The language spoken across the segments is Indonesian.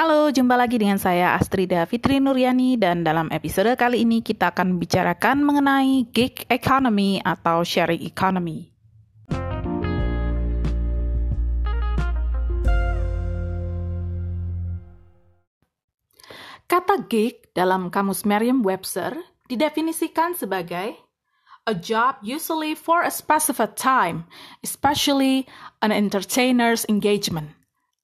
Halo, jumpa lagi dengan saya Astrida Fitri Nuryani dan dalam episode kali ini kita akan membicarakan mengenai gig economy atau sharing economy. Kata gig dalam kamus Merriam-Webster didefinisikan sebagai a job usually for a specified time, especially an entertainer's engagement,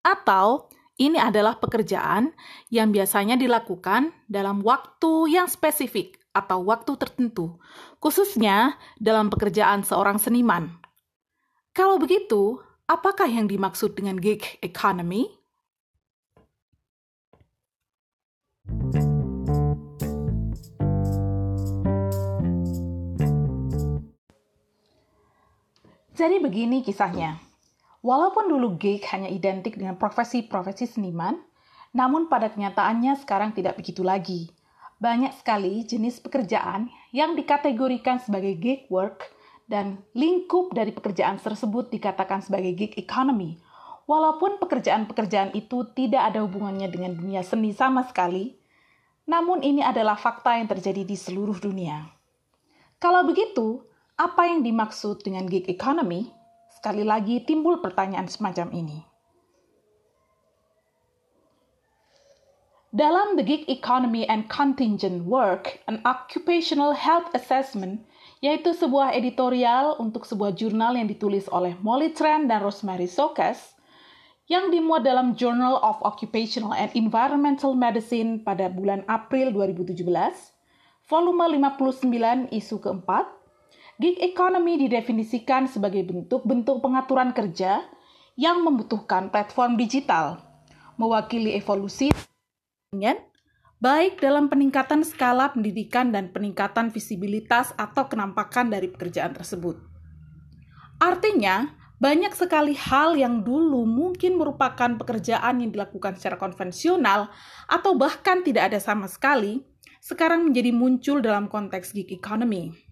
atau ini adalah pekerjaan yang biasanya dilakukan dalam waktu yang spesifik atau waktu tertentu, khususnya dalam pekerjaan seorang seniman. Kalau begitu, apakah yang dimaksud dengan gig economy? Jadi begini kisahnya. Walaupun dulu gig hanya identik dengan profesi-profesi seniman, namun pada kenyataannya sekarang tidak begitu lagi. Banyak sekali jenis pekerjaan yang dikategorikan sebagai gig work dan lingkup dari pekerjaan tersebut dikatakan sebagai gig economy. Walaupun pekerjaan-pekerjaan itu tidak ada hubungannya dengan dunia seni sama sekali, namun ini adalah fakta yang terjadi di seluruh dunia. Kalau begitu, apa yang dimaksud dengan gig economy? Sekali lagi timbul pertanyaan semacam ini. Dalam The Gig Economy and Contingent Work, an Occupational Health Assessment, yaitu sebuah editorial untuk sebuah jurnal yang ditulis oleh Molly Tran dan Rosemary Sokas, yang dimuat dalam Journal of Occupational and Environmental Medicine pada bulan April 2017, volume 59 isu keempat, Gig economy didefinisikan sebagai bentuk-bentuk pengaturan kerja yang membutuhkan platform digital, mewakili evolusi baik dalam peningkatan skala pendidikan dan peningkatan visibilitas atau kenampakan dari pekerjaan tersebut. Artinya, banyak sekali hal yang dulu mungkin merupakan pekerjaan yang dilakukan secara konvensional atau bahkan tidak ada sama sekali, sekarang menjadi muncul dalam konteks gig economy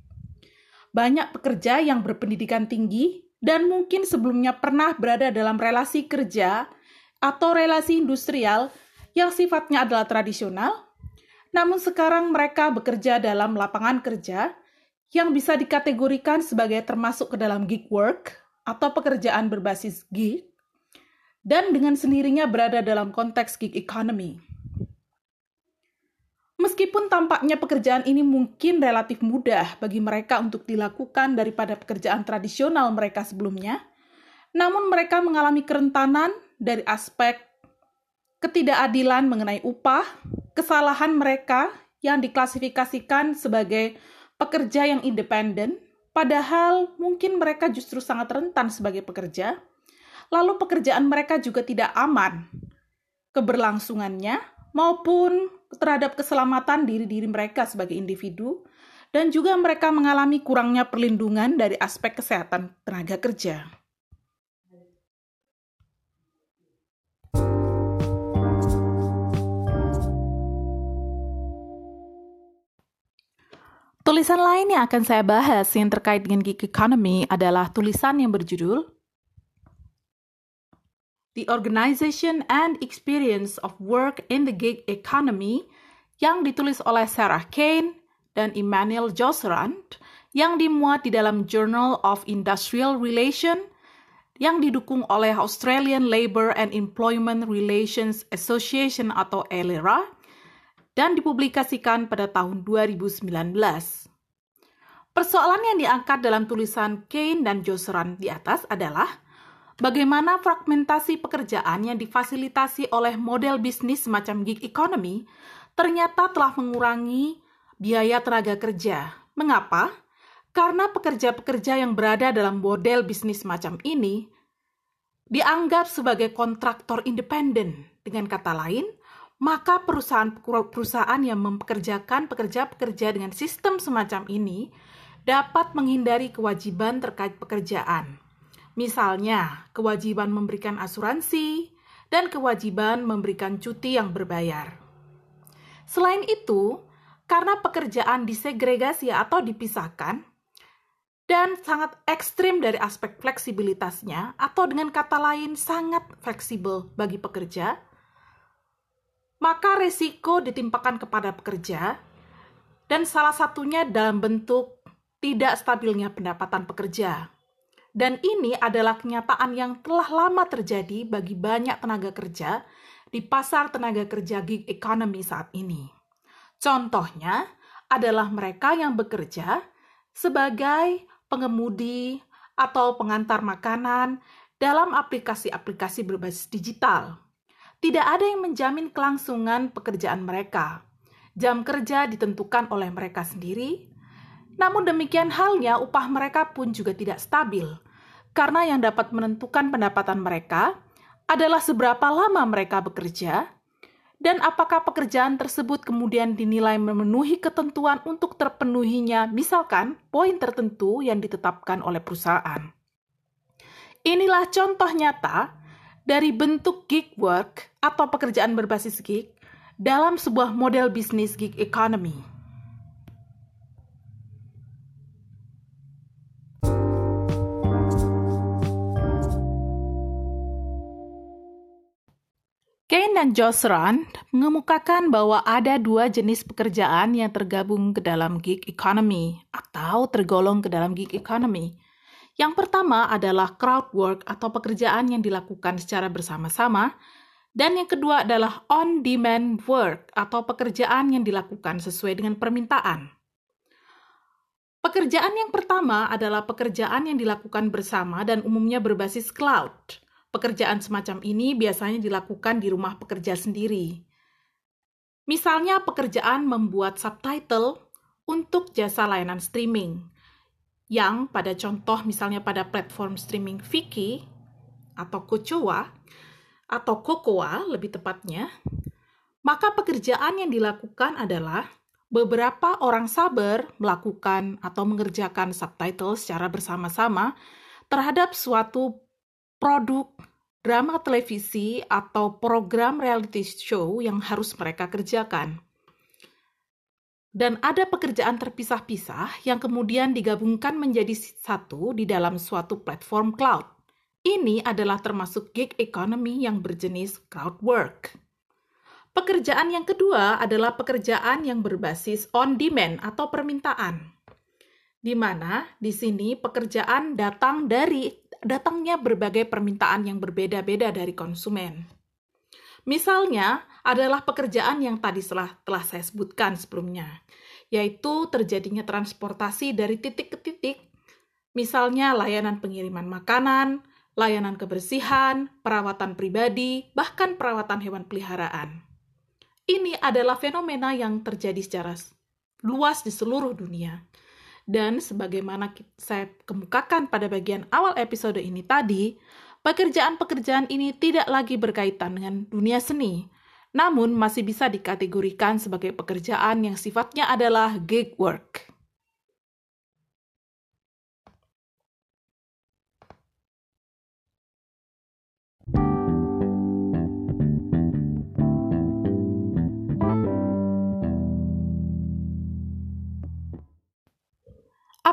banyak pekerja yang berpendidikan tinggi dan mungkin sebelumnya pernah berada dalam relasi kerja atau relasi industrial yang sifatnya adalah tradisional, namun sekarang mereka bekerja dalam lapangan kerja yang bisa dikategorikan sebagai termasuk ke dalam gig work atau pekerjaan berbasis gig, dan dengan sendirinya berada dalam konteks gig economy. Meskipun tampaknya pekerjaan ini mungkin relatif mudah bagi mereka untuk dilakukan daripada pekerjaan tradisional mereka sebelumnya, namun mereka mengalami kerentanan dari aspek ketidakadilan mengenai upah, kesalahan mereka yang diklasifikasikan sebagai pekerja yang independen, padahal mungkin mereka justru sangat rentan sebagai pekerja, lalu pekerjaan mereka juga tidak aman. Keberlangsungannya maupun terhadap keselamatan diri-diri mereka sebagai individu, dan juga mereka mengalami kurangnya perlindungan dari aspek kesehatan tenaga kerja. Tulisan lain yang akan saya bahas yang terkait dengan gig economy adalah tulisan yang berjudul The Organization and Experience of Work in the Gig Economy yang ditulis oleh Sarah Kane dan Emmanuel Josserand yang dimuat di dalam Journal of Industrial Relation yang didukung oleh Australian Labour and Employment Relations Association atau ALERA dan dipublikasikan pada tahun 2019. Persoalan yang diangkat dalam tulisan Kane dan Josserand di atas adalah bagaimana fragmentasi pekerjaan yang difasilitasi oleh model bisnis semacam gig economy ternyata telah mengurangi biaya tenaga kerja. Mengapa? Karena pekerja-pekerja yang berada dalam model bisnis macam ini dianggap sebagai kontraktor independen. Dengan kata lain, maka perusahaan-perusahaan yang mempekerjakan pekerja-pekerja dengan sistem semacam ini dapat menghindari kewajiban terkait pekerjaan. Misalnya, kewajiban memberikan asuransi dan kewajiban memberikan cuti yang berbayar. Selain itu, karena pekerjaan disegregasi atau dipisahkan, dan sangat ekstrim dari aspek fleksibilitasnya, atau dengan kata lain sangat fleksibel bagi pekerja, maka resiko ditimpakan kepada pekerja, dan salah satunya dalam bentuk tidak stabilnya pendapatan pekerja. Dan ini adalah kenyataan yang telah lama terjadi bagi banyak tenaga kerja di pasar tenaga kerja gig economy saat ini. Contohnya adalah mereka yang bekerja sebagai pengemudi atau pengantar makanan dalam aplikasi-aplikasi berbasis digital tidak ada yang menjamin kelangsungan pekerjaan mereka. Jam kerja ditentukan oleh mereka sendiri, namun demikian halnya upah mereka pun juga tidak stabil, karena yang dapat menentukan pendapatan mereka adalah seberapa lama mereka bekerja dan apakah pekerjaan tersebut kemudian dinilai memenuhi ketentuan untuk terpenuhinya, misalkan poin tertentu yang ditetapkan oleh perusahaan. Inilah contoh nyata dari bentuk gig work atau pekerjaan berbasis gig dalam sebuah model bisnis gig economy. Kane dan Josh Rand mengemukakan bahwa ada dua jenis pekerjaan yang tergabung ke dalam gig economy atau tergolong ke dalam gig economy. Yang pertama adalah crowd work atau pekerjaan yang dilakukan secara bersama-sama, dan yang kedua adalah on-demand work atau pekerjaan yang dilakukan sesuai dengan permintaan. Pekerjaan yang pertama adalah pekerjaan yang dilakukan bersama dan umumnya berbasis cloud. Pekerjaan semacam ini biasanya dilakukan di rumah pekerja sendiri. Misalnya pekerjaan membuat subtitle untuk jasa layanan streaming yang pada contoh misalnya pada platform streaming Viki atau Kocoa atau Kokoa lebih tepatnya, maka pekerjaan yang dilakukan adalah beberapa orang sabar melakukan atau mengerjakan subtitle secara bersama-sama terhadap suatu produk drama televisi atau program reality show yang harus mereka kerjakan dan ada pekerjaan terpisah-pisah yang kemudian digabungkan menjadi satu di dalam suatu platform cloud. Ini adalah termasuk gig economy yang berjenis crowd work. Pekerjaan yang kedua adalah pekerjaan yang berbasis on demand atau permintaan. Di mana di sini pekerjaan datang dari datangnya berbagai permintaan yang berbeda-beda dari konsumen. Misalnya adalah pekerjaan yang tadi telah, telah saya sebutkan sebelumnya, yaitu terjadinya transportasi dari titik ke titik, misalnya layanan pengiriman makanan, layanan kebersihan, perawatan pribadi, bahkan perawatan hewan peliharaan. Ini adalah fenomena yang terjadi secara luas di seluruh dunia. Dan sebagaimana saya kemukakan pada bagian awal episode ini tadi, Pekerjaan-pekerjaan ini tidak lagi berkaitan dengan dunia seni, namun masih bisa dikategorikan sebagai pekerjaan yang sifatnya adalah gig work.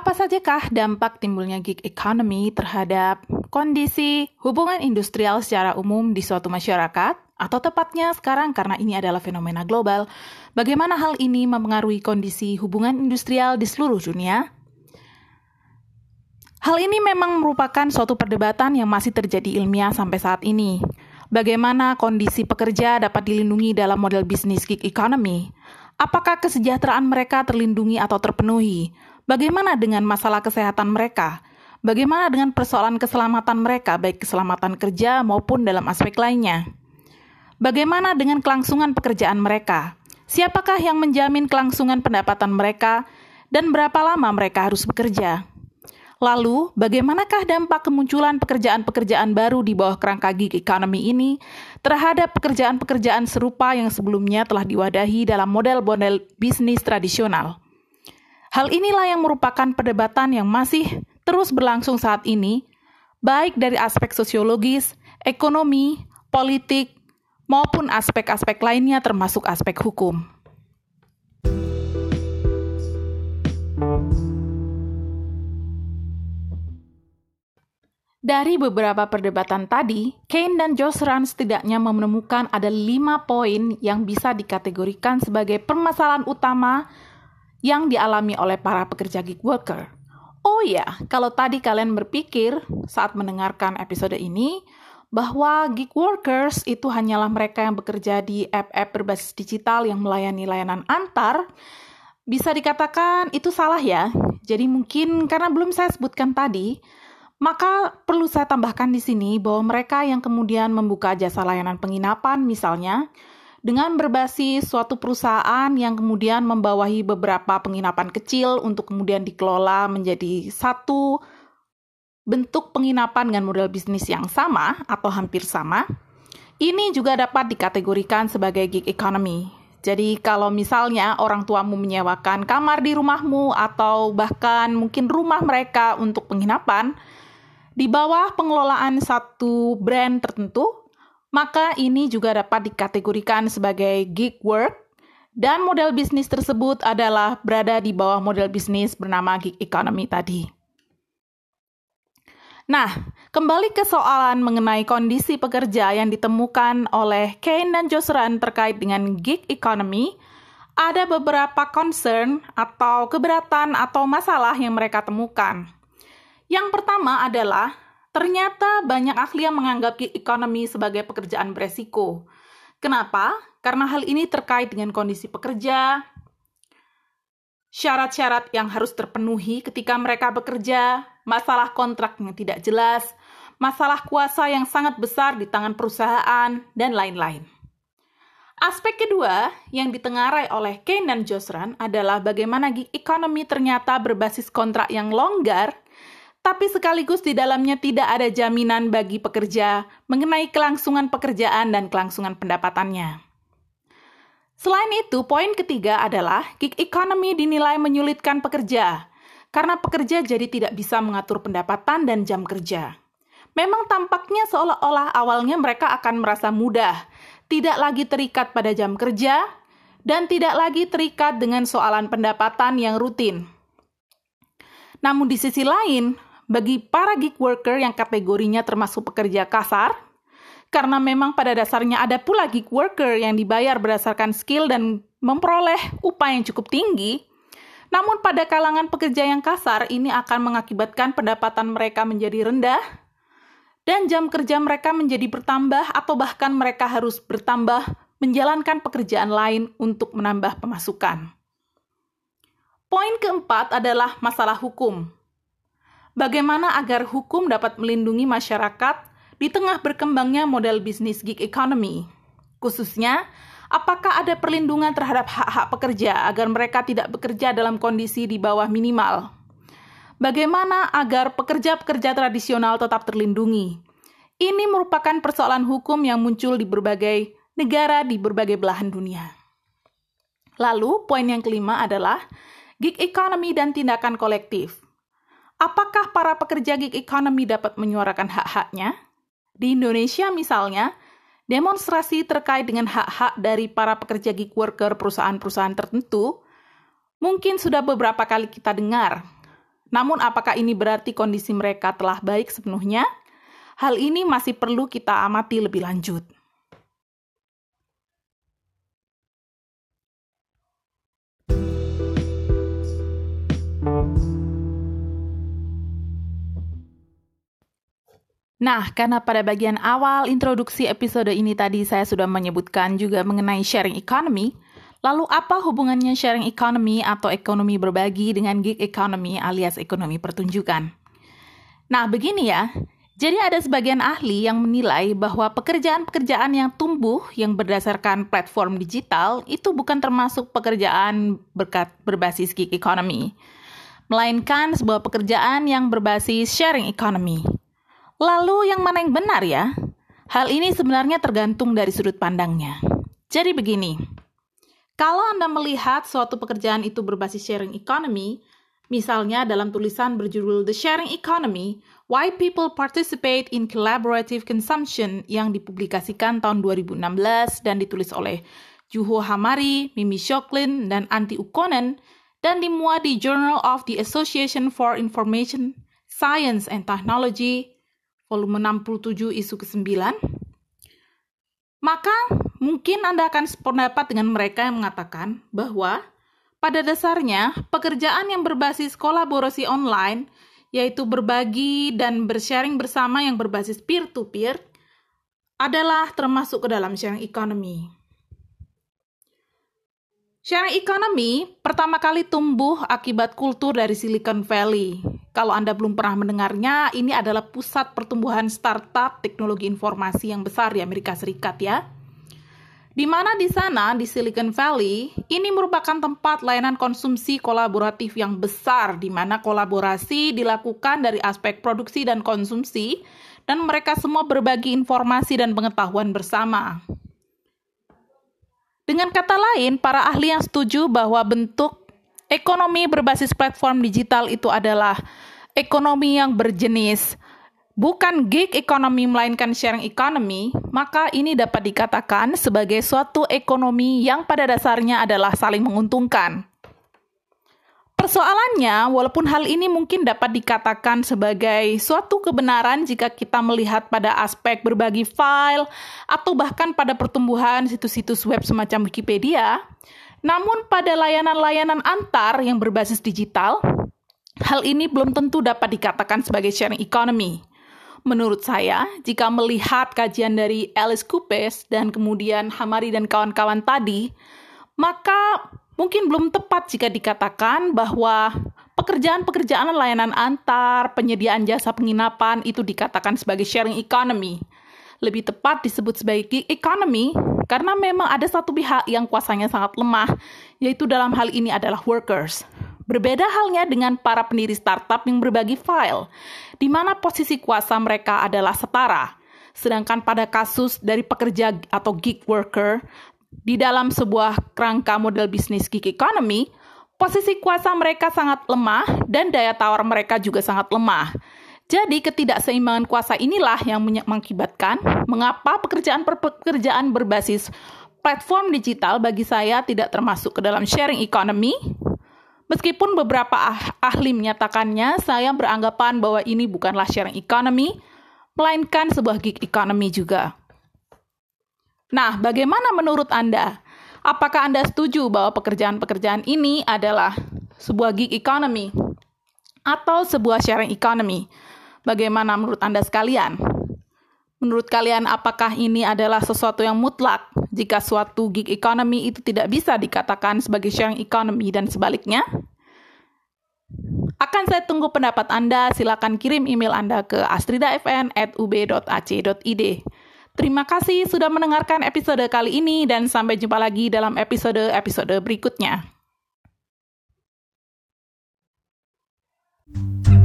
Apa sajakah dampak timbulnya gig economy terhadap kondisi hubungan industrial secara umum di suatu masyarakat? Atau tepatnya sekarang karena ini adalah fenomena global, bagaimana hal ini mempengaruhi kondisi hubungan industrial di seluruh dunia? Hal ini memang merupakan suatu perdebatan yang masih terjadi ilmiah sampai saat ini. Bagaimana kondisi pekerja dapat dilindungi dalam model bisnis gig economy? Apakah kesejahteraan mereka terlindungi atau terpenuhi? Bagaimana dengan masalah kesehatan mereka? Bagaimana dengan persoalan keselamatan mereka, baik keselamatan kerja maupun dalam aspek lainnya? Bagaimana dengan kelangsungan pekerjaan mereka? Siapakah yang menjamin kelangsungan pendapatan mereka, dan berapa lama mereka harus bekerja? Lalu, bagaimanakah dampak kemunculan pekerjaan-pekerjaan baru di bawah kerangka gig economy ini terhadap pekerjaan-pekerjaan serupa yang sebelumnya telah diwadahi dalam model-model bisnis tradisional? Hal inilah yang merupakan perdebatan yang masih terus berlangsung saat ini, baik dari aspek sosiologis, ekonomi, politik, maupun aspek-aspek lainnya termasuk aspek hukum. Dari beberapa perdebatan tadi, Kane dan Josh setidaknya menemukan ada lima poin yang bisa dikategorikan sebagai permasalahan utama yang dialami oleh para pekerja gig worker. Oh ya, kalau tadi kalian berpikir saat mendengarkan episode ini bahwa gig workers itu hanyalah mereka yang bekerja di app-app berbasis digital yang melayani layanan antar, bisa dikatakan itu salah ya. Jadi mungkin karena belum saya sebutkan tadi, maka perlu saya tambahkan di sini bahwa mereka yang kemudian membuka jasa layanan penginapan misalnya dengan berbasis suatu perusahaan yang kemudian membawahi beberapa penginapan kecil untuk kemudian dikelola menjadi satu bentuk penginapan dengan model bisnis yang sama atau hampir sama, ini juga dapat dikategorikan sebagai gig economy. Jadi kalau misalnya orang tuamu menyewakan kamar di rumahmu atau bahkan mungkin rumah mereka untuk penginapan, di bawah pengelolaan satu brand tertentu, maka ini juga dapat dikategorikan sebagai gig work dan model bisnis tersebut adalah berada di bawah model bisnis bernama gig economy tadi. Nah, kembali ke soalan mengenai kondisi pekerja yang ditemukan oleh Kane dan Josran terkait dengan gig economy, ada beberapa concern atau keberatan atau masalah yang mereka temukan. Yang pertama adalah ternyata banyak ahli yang menganggap gig economy sebagai pekerjaan beresiko. Kenapa? Karena hal ini terkait dengan kondisi pekerja, syarat-syarat yang harus terpenuhi ketika mereka bekerja, masalah kontrak yang tidak jelas, masalah kuasa yang sangat besar di tangan perusahaan, dan lain-lain. Aspek kedua yang ditengarai oleh Kane dan Josran adalah bagaimana gig economy ternyata berbasis kontrak yang longgar tapi sekaligus di dalamnya tidak ada jaminan bagi pekerja mengenai kelangsungan pekerjaan dan kelangsungan pendapatannya. Selain itu, poin ketiga adalah gig economy dinilai menyulitkan pekerja, karena pekerja jadi tidak bisa mengatur pendapatan dan jam kerja. Memang tampaknya seolah-olah awalnya mereka akan merasa mudah, tidak lagi terikat pada jam kerja, dan tidak lagi terikat dengan soalan pendapatan yang rutin. Namun di sisi lain, bagi para gig worker yang kategorinya termasuk pekerja kasar, karena memang pada dasarnya ada pula gig worker yang dibayar berdasarkan skill dan memperoleh upah yang cukup tinggi, namun pada kalangan pekerja yang kasar ini akan mengakibatkan pendapatan mereka menjadi rendah dan jam kerja mereka menjadi bertambah atau bahkan mereka harus bertambah menjalankan pekerjaan lain untuk menambah pemasukan. Poin keempat adalah masalah hukum bagaimana agar hukum dapat melindungi masyarakat di tengah berkembangnya model bisnis gig economy. Khususnya, apakah ada perlindungan terhadap hak-hak pekerja agar mereka tidak bekerja dalam kondisi di bawah minimal? Bagaimana agar pekerja-pekerja tradisional tetap terlindungi? Ini merupakan persoalan hukum yang muncul di berbagai negara di berbagai belahan dunia. Lalu, poin yang kelima adalah gig economy dan tindakan kolektif. Apakah para pekerja gig economy dapat menyuarakan hak-haknya? Di Indonesia misalnya, demonstrasi terkait dengan hak-hak dari para pekerja gig worker perusahaan-perusahaan tertentu mungkin sudah beberapa kali kita dengar. Namun apakah ini berarti kondisi mereka telah baik sepenuhnya? Hal ini masih perlu kita amati lebih lanjut. Nah, karena pada bagian awal introduksi episode ini tadi saya sudah menyebutkan juga mengenai sharing economy, lalu apa hubungannya sharing economy atau ekonomi berbagi dengan gig economy alias ekonomi pertunjukan? Nah, begini ya. Jadi ada sebagian ahli yang menilai bahwa pekerjaan-pekerjaan yang tumbuh yang berdasarkan platform digital itu bukan termasuk pekerjaan berkat berbasis gig economy, melainkan sebuah pekerjaan yang berbasis sharing economy. Lalu yang mana yang benar ya? Hal ini sebenarnya tergantung dari sudut pandangnya. Jadi begini, kalau Anda melihat suatu pekerjaan itu berbasis sharing economy, misalnya dalam tulisan berjudul The Sharing Economy, Why People Participate in Collaborative Consumption yang dipublikasikan tahun 2016 dan ditulis oleh Juho Hamari, Mimi Shoklin, dan Anti Ukonen, dan dimuat di Journal of the Association for Information, Science and Technology volume 67 isu ke-9, maka mungkin Anda akan sependapat dengan mereka yang mengatakan bahwa pada dasarnya pekerjaan yang berbasis kolaborasi online, yaitu berbagi dan bersharing bersama yang berbasis peer-to-peer, adalah termasuk ke dalam sharing economy. Sharing economy pertama kali tumbuh akibat kultur dari Silicon Valley. Kalau Anda belum pernah mendengarnya, ini adalah pusat pertumbuhan startup teknologi informasi yang besar di Amerika Serikat ya di mana di sana di Silicon Valley ini merupakan tempat layanan konsumsi kolaboratif yang besar di mana kolaborasi dilakukan dari aspek produksi dan konsumsi dan mereka semua berbagi informasi dan pengetahuan bersama. Dengan kata lain, para ahli yang setuju bahwa bentuk ekonomi berbasis platform digital itu adalah ekonomi yang berjenis bukan gig economy melainkan sharing economy, maka ini dapat dikatakan sebagai suatu ekonomi yang pada dasarnya adalah saling menguntungkan. Persoalannya, walaupun hal ini mungkin dapat dikatakan sebagai suatu kebenaran jika kita melihat pada aspek berbagi file atau bahkan pada pertumbuhan situs-situs web semacam Wikipedia, namun pada layanan-layanan antar yang berbasis digital, hal ini belum tentu dapat dikatakan sebagai sharing economy. Menurut saya, jika melihat kajian dari Alice Coopes dan kemudian Hamari dan kawan-kawan tadi, maka mungkin belum tepat jika dikatakan bahwa pekerjaan-pekerjaan layanan antar, penyediaan jasa penginapan itu dikatakan sebagai sharing economy. Lebih tepat disebut sebagai economy karena memang ada satu pihak yang kuasanya sangat lemah, yaitu dalam hal ini adalah workers. Berbeda halnya dengan para pendiri startup yang berbagi file, di mana posisi kuasa mereka adalah setara. Sedangkan pada kasus dari pekerja atau gig worker di dalam sebuah kerangka model bisnis gig economy, posisi kuasa mereka sangat lemah dan daya tawar mereka juga sangat lemah. Jadi ketidakseimbangan kuasa inilah yang mengakibatkan mengapa pekerjaan-pekerjaan berbasis platform digital bagi saya tidak termasuk ke dalam sharing economy Meskipun beberapa ah ahli menyatakannya, saya beranggapan bahwa ini bukanlah sharing economy, melainkan sebuah gig economy juga. Nah, bagaimana menurut Anda? Apakah Anda setuju bahwa pekerjaan-pekerjaan ini adalah sebuah gig economy atau sebuah sharing economy? Bagaimana menurut Anda sekalian? Menurut kalian apakah ini adalah sesuatu yang mutlak jika suatu gig economy itu tidak bisa dikatakan sebagai sharing economy dan sebaliknya? Akan saya tunggu pendapat Anda. Silakan kirim email Anda ke astridafn@ub.ac.id. Terima kasih sudah mendengarkan episode kali ini dan sampai jumpa lagi dalam episode-episode berikutnya. thank you